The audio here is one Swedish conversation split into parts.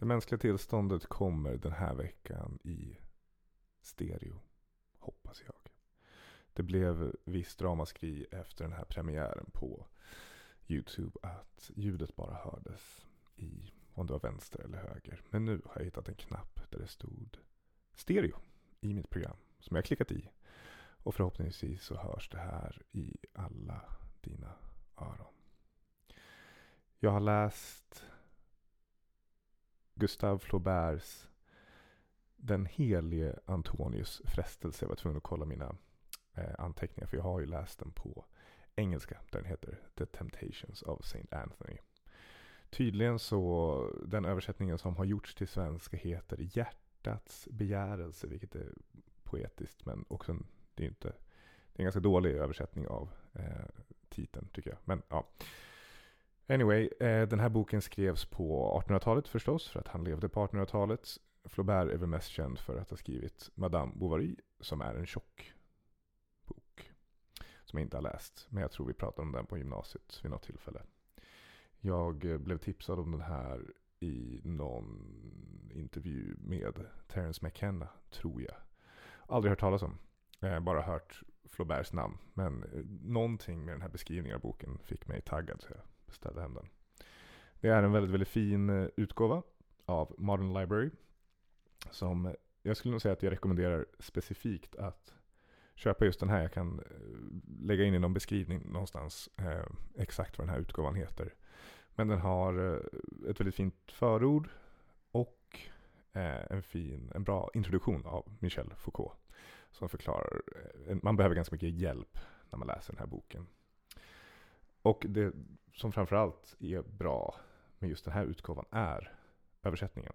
Det mänskliga tillståndet kommer den här veckan i stereo. Hoppas jag. Det blev visst ramaskri efter den här premiären på YouTube att ljudet bara hördes i om det var vänster eller höger. Men nu har jag hittat en knapp där det stod stereo i mitt program som jag klickat i. Och förhoppningsvis så hörs det här i alla dina öron. Jag har läst Gustave Flauberts Den helige Antonius frestelse. Jag var tvungen att kolla mina eh, anteckningar för jag har ju läst den på engelska. Den heter The Temptations of Saint Anthony. Tydligen så, den översättningen som har gjorts till svenska heter Hjärtats begärelse, vilket är poetiskt men också en, det är inte, det är en ganska dålig översättning av eh, titeln tycker jag. Men ja. Anyway, eh, den här boken skrevs på 1800-talet förstås, för att han levde på 1800-talet. Flaubert är väl mest känd för att ha skrivit Madame Bovary, som är en tjock bok. Som jag inte har läst, men jag tror vi pratade om den på gymnasiet vid något tillfälle. Jag eh, blev tipsad om den här i någon intervju med Terence McKenna, tror jag. Aldrig hört talas om. Eh, bara hört Flauberts namn. Men eh, någonting med den här beskrivningen av boken fick mig taggad så jag beställde hem den. Det är en väldigt, väldigt fin eh, utgåva av Modern Library. Som eh, jag skulle nog säga att jag rekommenderar specifikt att köpa just den här. Jag kan eh, lägga in i någon beskrivning någonstans eh, exakt vad den här utgåvan heter. Men den har ett väldigt fint förord och eh, en fin, en bra introduktion av Michel Foucault. Som förklarar, man behöver ganska mycket hjälp när man läser den här boken. Och det som framförallt är bra med just den här utgåvan är översättningen.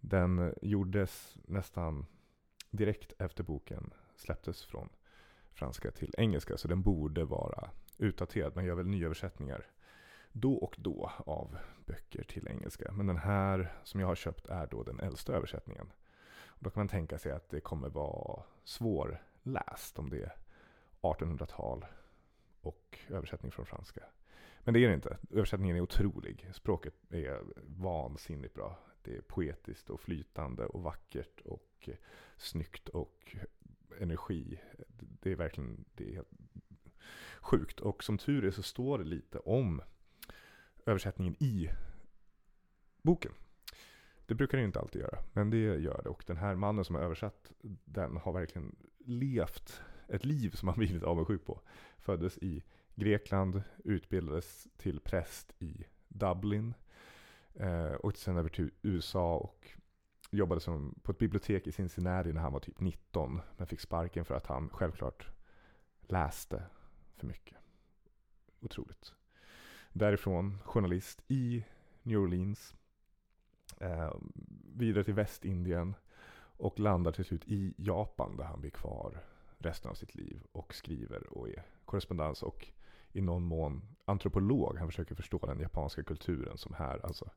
Den gjordes nästan direkt efter boken släpptes från franska till engelska. Så den borde vara utdaterad. Man gör väl nyöversättningar då och då av böcker till engelska. Men den här som jag har köpt är då den äldsta översättningen. Och då kan man tänka sig att det kommer vara svårläst om det är 1800-tal och översättning från franska. Men det är det inte. Översättningen är otrolig. Språket är vansinnigt bra. Det är poetiskt och flytande och vackert och eh, snyggt och energi. Det är verkligen det är helt sjukt. Och som tur är så står det lite om översättningen i boken. Det brukar det inte alltid göra, men det gör det. Och den här mannen som har översatt den har verkligen levt ett liv som han blivit avundsjuk på. Föddes i Grekland, utbildades till präst i Dublin. Eh, åkte sen över till USA och jobbade som, på ett bibliotek i Cincinnati när han var typ 19. Men fick sparken för att han självklart läste för mycket. Otroligt. Därifrån journalist i New Orleans. Eh, vidare till Västindien. Och landar till slut i Japan där han blir kvar resten av sitt liv. Och skriver och är korrespondens och i någon mån antropolog. Han försöker förstå den japanska kulturen som här, alltså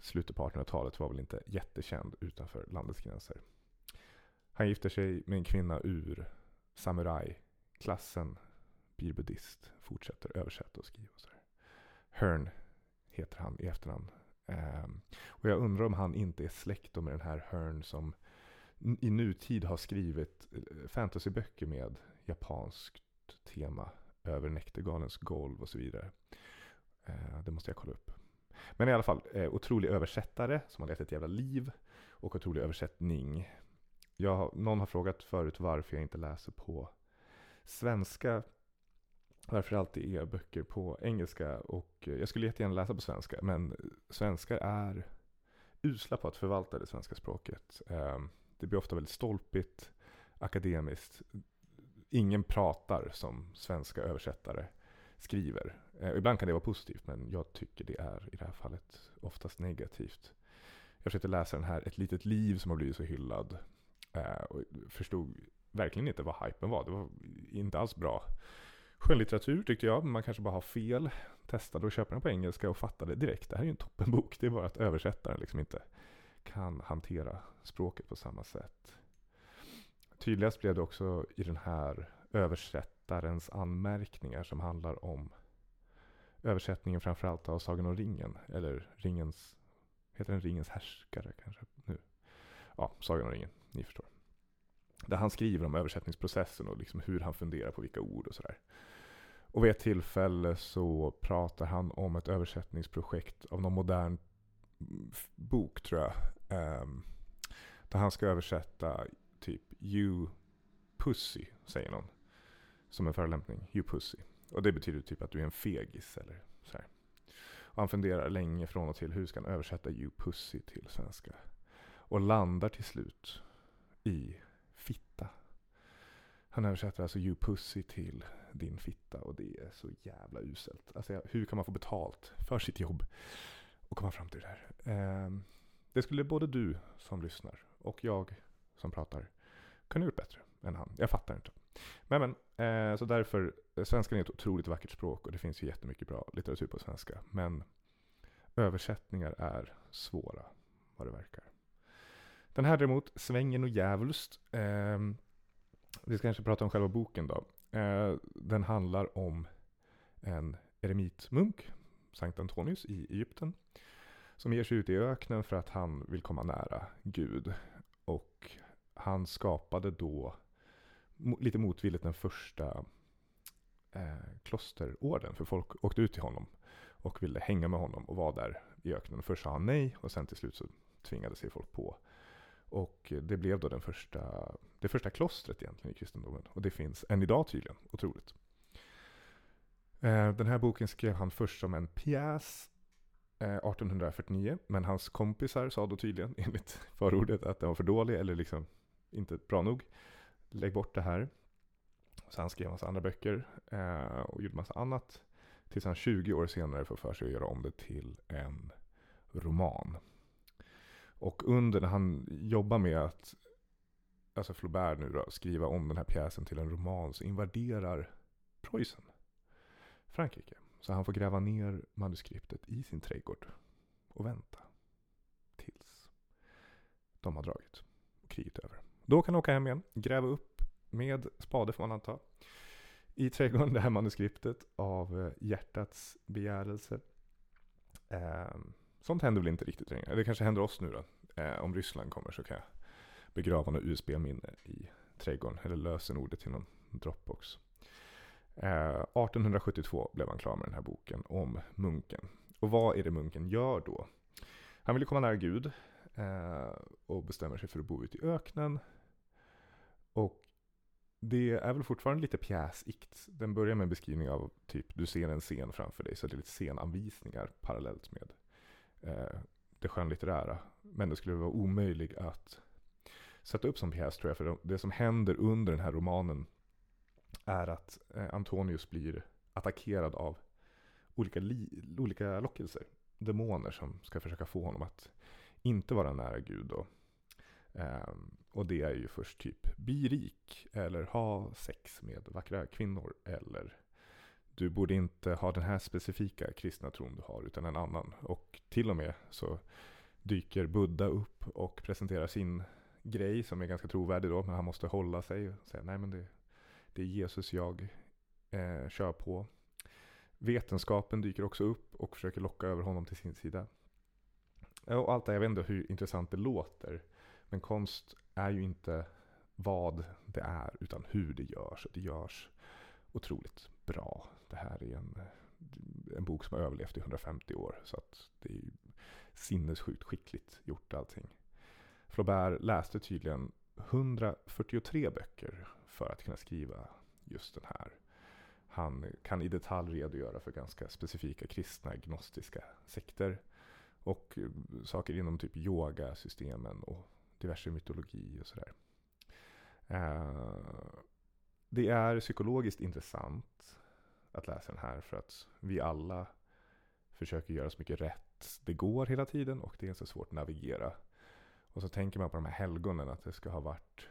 slutet på 1800-talet var väl inte jättekänd utanför landets gränser. Han gifter sig med en kvinna ur samurajklassen, blir buddhist, fortsätter översätta och skriva och sådär. Hearn heter han i efternamn. Um, och jag undrar om han inte är släkt med den här Hearn som i nutid har skrivit eh, fantasyböcker med japanskt tema över Näktergalens golv och så vidare. Eh, det måste jag kolla upp. Men i alla fall, eh, otrolig översättare som har levt ett jävla liv och otrolig översättning. Jag, någon har frågat förut varför jag inte läser på svenska varför det alltid är böcker på engelska och jag skulle jättegärna läsa på svenska men svenskar är usla på att förvalta det svenska språket. Ehm, det blir ofta väldigt stolpigt, akademiskt. Ingen pratar som svenska översättare skriver. Eh, ibland kan det vara positivt men jag tycker det är i det här fallet oftast negativt. Jag försökte läsa den här Ett litet liv som har blivit så hyllad eh, och förstod verkligen inte vad hypen var. Det var inte alls bra skönlitteratur tyckte jag. Man kanske bara har fel. Testade och köpa den på engelska och fattade direkt. Det här är ju en toppenbok. Det är bara att översättaren liksom inte kan hantera språket på samma sätt. Tydligast blev det också i den här översättarens anmärkningar som handlar om översättningen framförallt av Sagan om ringen. Eller ringens, Heter den Ringens härskare kanske? Nu. Ja, Sagan om ringen, ni förstår. Där han skriver om översättningsprocessen och liksom hur han funderar på vilka ord och sådär. Och vid ett tillfälle så pratar han om ett översättningsprojekt av någon modern bok tror jag. Um, där han ska översätta typ You Pussy, säger någon. Som en förolämpning. You Pussy. Och det betyder typ att du är en fegis eller så här. Och han funderar länge från och till hur ska han översätta You Pussy till svenska. Och landar till slut i fitta. Han översätter alltså You Pussy till din fitta och det är så jävla uselt. Alltså hur kan man få betalt för sitt jobb och komma fram till det här? Ehm, det skulle både du som lyssnar och jag som pratar kunna gjort bättre än han. Jag fattar inte. Men men, eh, så därför, eh, svenskan är ett otroligt vackert språk och det finns ju jättemycket bra litteratur på svenska. Men översättningar är svåra, vad det verkar. Den här däremot, Svängen och djävulskt. Eh, vi ska kanske prata om själva boken då. Eh, den handlar om en eremitmunk, Sankt Antonius i Egypten. Som ger sig ut i öknen för att han vill komma nära Gud. Och han skapade då lite motvilligt den första eh, klosterorden. För folk åkte ut till honom och ville hänga med honom och vara där i öknen. Först sa han nej och sen till slut så tvingade sig folk på. Och det blev då den första, det första klostret egentligen i kristendomen. Och det finns än idag tydligen, otroligt. Eh, den här boken skrev han först som en pjäs Eh, 1849. Men hans kompisar sa då tydligen, enligt förordet, att den var för dålig eller liksom inte bra nog. Lägg bort det här. Så han skrev massa andra böcker eh, och gjorde massa annat. Tills han 20 år senare får för sig att göra om det till en roman. Och under när han jobbar med att, alltså Flaubert nu då, skriva om den här pjäsen till en roman så invaderar Preussen Frankrike. Så han får gräva ner manuskriptet i sin trädgård och vänta tills de har dragit och kriget är över. Då kan han åka hem igen, gräva upp med spade får man anta. I trädgården det här manuskriptet av eh, hjärtats begärelse. Eh, sånt händer väl inte riktigt längre. Det kanske händer oss nu då. Eh, om Ryssland kommer så kan jag begrava något USB-minne i trädgården. Eller lösenordet till någon Dropbox. Eh, 1872 blev han klar med den här boken om munken. Och vad är det munken gör då? Han vill komma nära Gud eh, och bestämmer sig för att bo ute i öknen. Och det är väl fortfarande lite pjäsikt. Den börjar med en beskrivning av typ du ser en scen framför dig. Så det är lite scenanvisningar parallellt med eh, det skönlitterära. Men det skulle vara omöjligt att sätta upp som pjäs tror jag. För det som händer under den här romanen är att eh, Antonius blir attackerad av olika, olika lockelser. Demoner som ska försöka få honom att inte vara nära Gud. Och, ehm, och det är ju först typ bli rik eller ha sex med vackra kvinnor. Eller du borde inte ha den här specifika kristna tron du har utan en annan. Och till och med så dyker Buddha upp och presenterar sin grej som är ganska trovärdig då. Men han måste hålla sig och säga nej men det det är Jesus jag eh, kör på. Vetenskapen dyker också upp och försöker locka över honom till sin sida. Eh, och allt det, jag vet inte hur intressant det låter. Men konst är ju inte vad det är, utan hur det görs. Och det görs otroligt bra. Det här är en, en bok som har överlevt i 150 år. Så att det är sinnessjukt skickligt gjort allting. Flaubert läste tydligen 143 böcker för att kunna skriva just den här. Han kan i detalj redogöra för ganska specifika kristna gnostiska sekter och eh, saker inom typ yogasystemen och diverse mytologi och sådär. Eh, det är psykologiskt intressant att läsa den här för att vi alla försöker göra så mycket rätt det går hela tiden och det är så svårt att navigera. Och så tänker man på de här helgonen att det ska ha varit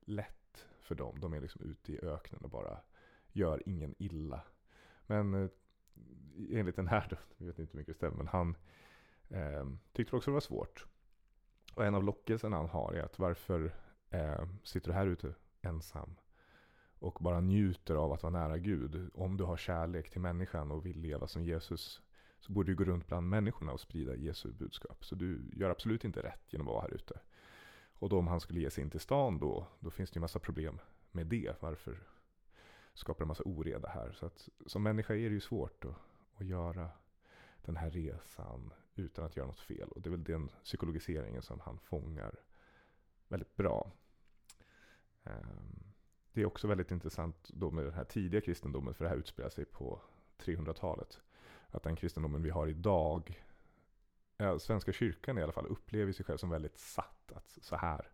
lätt för dem. De är liksom ute i öknen och bara gör ingen illa. Men eh, enligt den här, jag vet inte hur mycket det stämmer, men han eh, tyckte också det var svårt. Och en av lockelserna han har är att varför eh, sitter du här ute ensam? Och bara njuter av att vara nära Gud. Om du har kärlek till människan och vill leva som Jesus så borde du gå runt bland människorna och sprida Jesu budskap. Så du gör absolut inte rätt genom att vara här ute. Och då om han skulle ge sig in till stan då, då finns det ju massa problem med det. Varför skapar en massa oreda här? Så att som människa är det ju svårt att, att göra den här resan utan att göra något fel. Och det är väl den psykologiseringen som han fångar väldigt bra. Ehm, det är också väldigt intressant då med den här tidiga kristendomen, för det här utspelar sig på 300-talet. Att den kristendomen vi har idag, Svenska kyrkan i alla fall, upplever sig själv som väldigt satt. Att så här,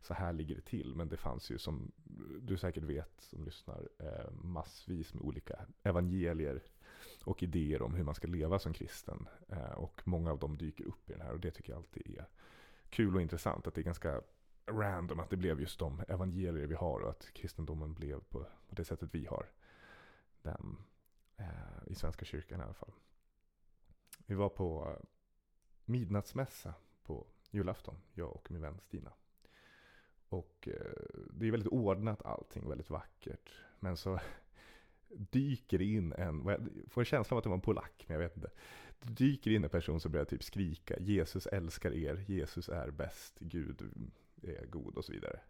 så här ligger det till. Men det fanns ju som du säkert vet som lyssnar eh, massvis med olika evangelier och idéer om hur man ska leva som kristen. Eh, och många av dem dyker upp i den här och det tycker jag alltid är kul och intressant. Att det är ganska random att det blev just de evangelier vi har och att kristendomen blev på, på det sättet vi har den i Svenska kyrkan i alla fall. Vi var på eh, midnattsmässa på julafton, jag och min vän Stina. Och eh, det är väldigt ordnat allting, väldigt vackert. Men så dyker in en, jag får känsla av att det var en polack, men jag vet inte. Det dyker in en person som börjar typ skrika Jesus älskar er, Jesus är bäst, Gud är god och så vidare.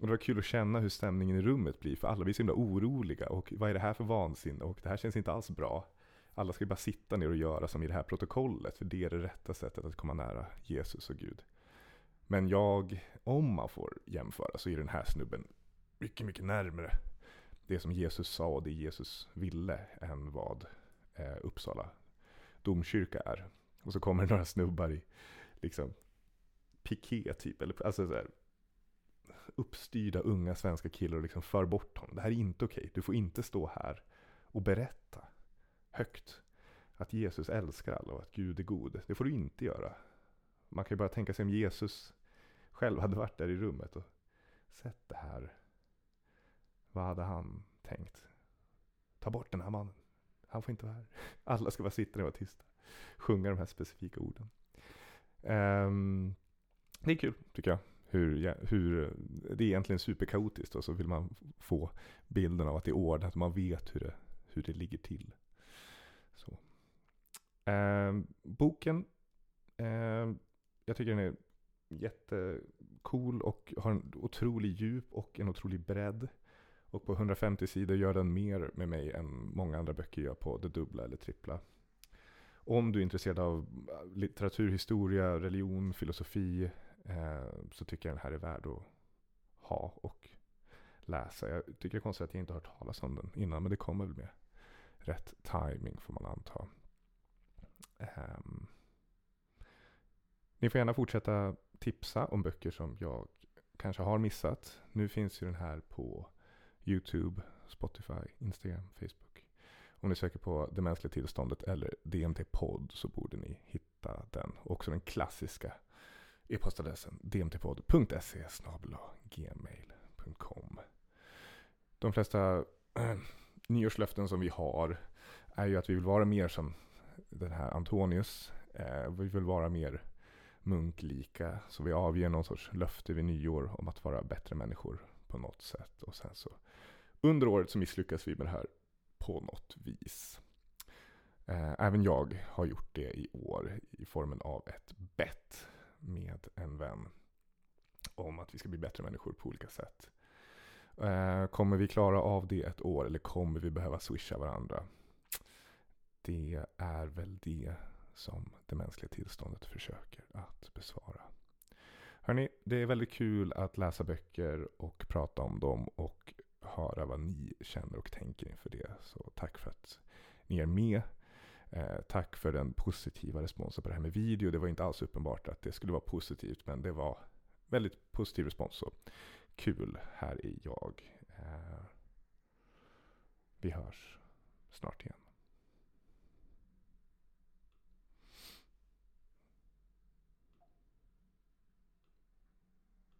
Och det var kul att känna hur stämningen i rummet blir, för alla blir så himla oroliga. Och vad är det här för vansinne? Och det här känns inte alls bra. Alla ska ju bara sitta ner och göra som i det här protokollet, för det är det rätta sättet att komma nära Jesus och Gud. Men jag, om man får jämföra, så är den här snubben mycket, mycket närmre det som Jesus sa och det Jesus ville än vad eh, Uppsala domkyrka är. Och så kommer det några snubbar i liksom piké typ, eller alltså så här, uppstyrda unga svenska killar och liksom för bort honom. Det här är inte okej. Okay. Du får inte stå här och berätta högt att Jesus älskar alla och att Gud är god. Det får du inte göra. Man kan ju bara tänka sig om Jesus själv hade varit där i rummet och sett det här. Vad hade han tänkt? Ta bort den här mannen. Han får inte vara här. Alla ska bara sitta ner och vara tysta. Sjunga de här specifika orden. Um, det är kul tycker jag. Hur, hur, det är egentligen superkaotiskt och så vill man få bilden av att det är ordnat. Man vet hur det, hur det ligger till. Så. Eh, boken, eh, jag tycker den är jättecool och har en otrolig djup och en otrolig bredd. Och på 150 sidor gör den mer med mig än många andra böcker gör på det dubbla eller trippla. Om du är intresserad av litteratur, historia, religion, filosofi, Eh, så tycker jag den här är värd att ha och läsa. Jag tycker det är konstigt att jag inte har hört talas om den innan, men det kommer väl med rätt timing får man anta. Um, ni får gärna fortsätta tipsa om böcker som jag kanske har missat. Nu finns ju den här på YouTube, Spotify, Instagram, Facebook. Om ni söker på Det mänskliga tillståndet eller DMT-podd så borde ni hitta den. Också den klassiska E-postadressen dmtpodd.se gmail.com De flesta äh, nyårslöften som vi har är ju att vi vill vara mer som den här Antonius. Eh, vi vill vara mer munklika. Så vi avger någon sorts löfte vid nyår om att vara bättre människor på något sätt. Och sen så under året så misslyckas vi med det här på något vis. Eh, även jag har gjort det i år i formen av ett bett med en vän om att vi ska bli bättre människor på olika sätt. Eh, kommer vi klara av det ett år eller kommer vi behöva swisha varandra? Det är väl det som det mänskliga tillståndet försöker att besvara. Hörni, det är väldigt kul att läsa böcker och prata om dem och höra vad ni känner och tänker inför det. Så tack för att ni är med. Eh, tack för den positiva responsen på det här med video. Det var inte alls uppenbart att det skulle vara positivt, men det var väldigt positiv respons. Så kul, här är jag. Eh, vi hörs snart igen.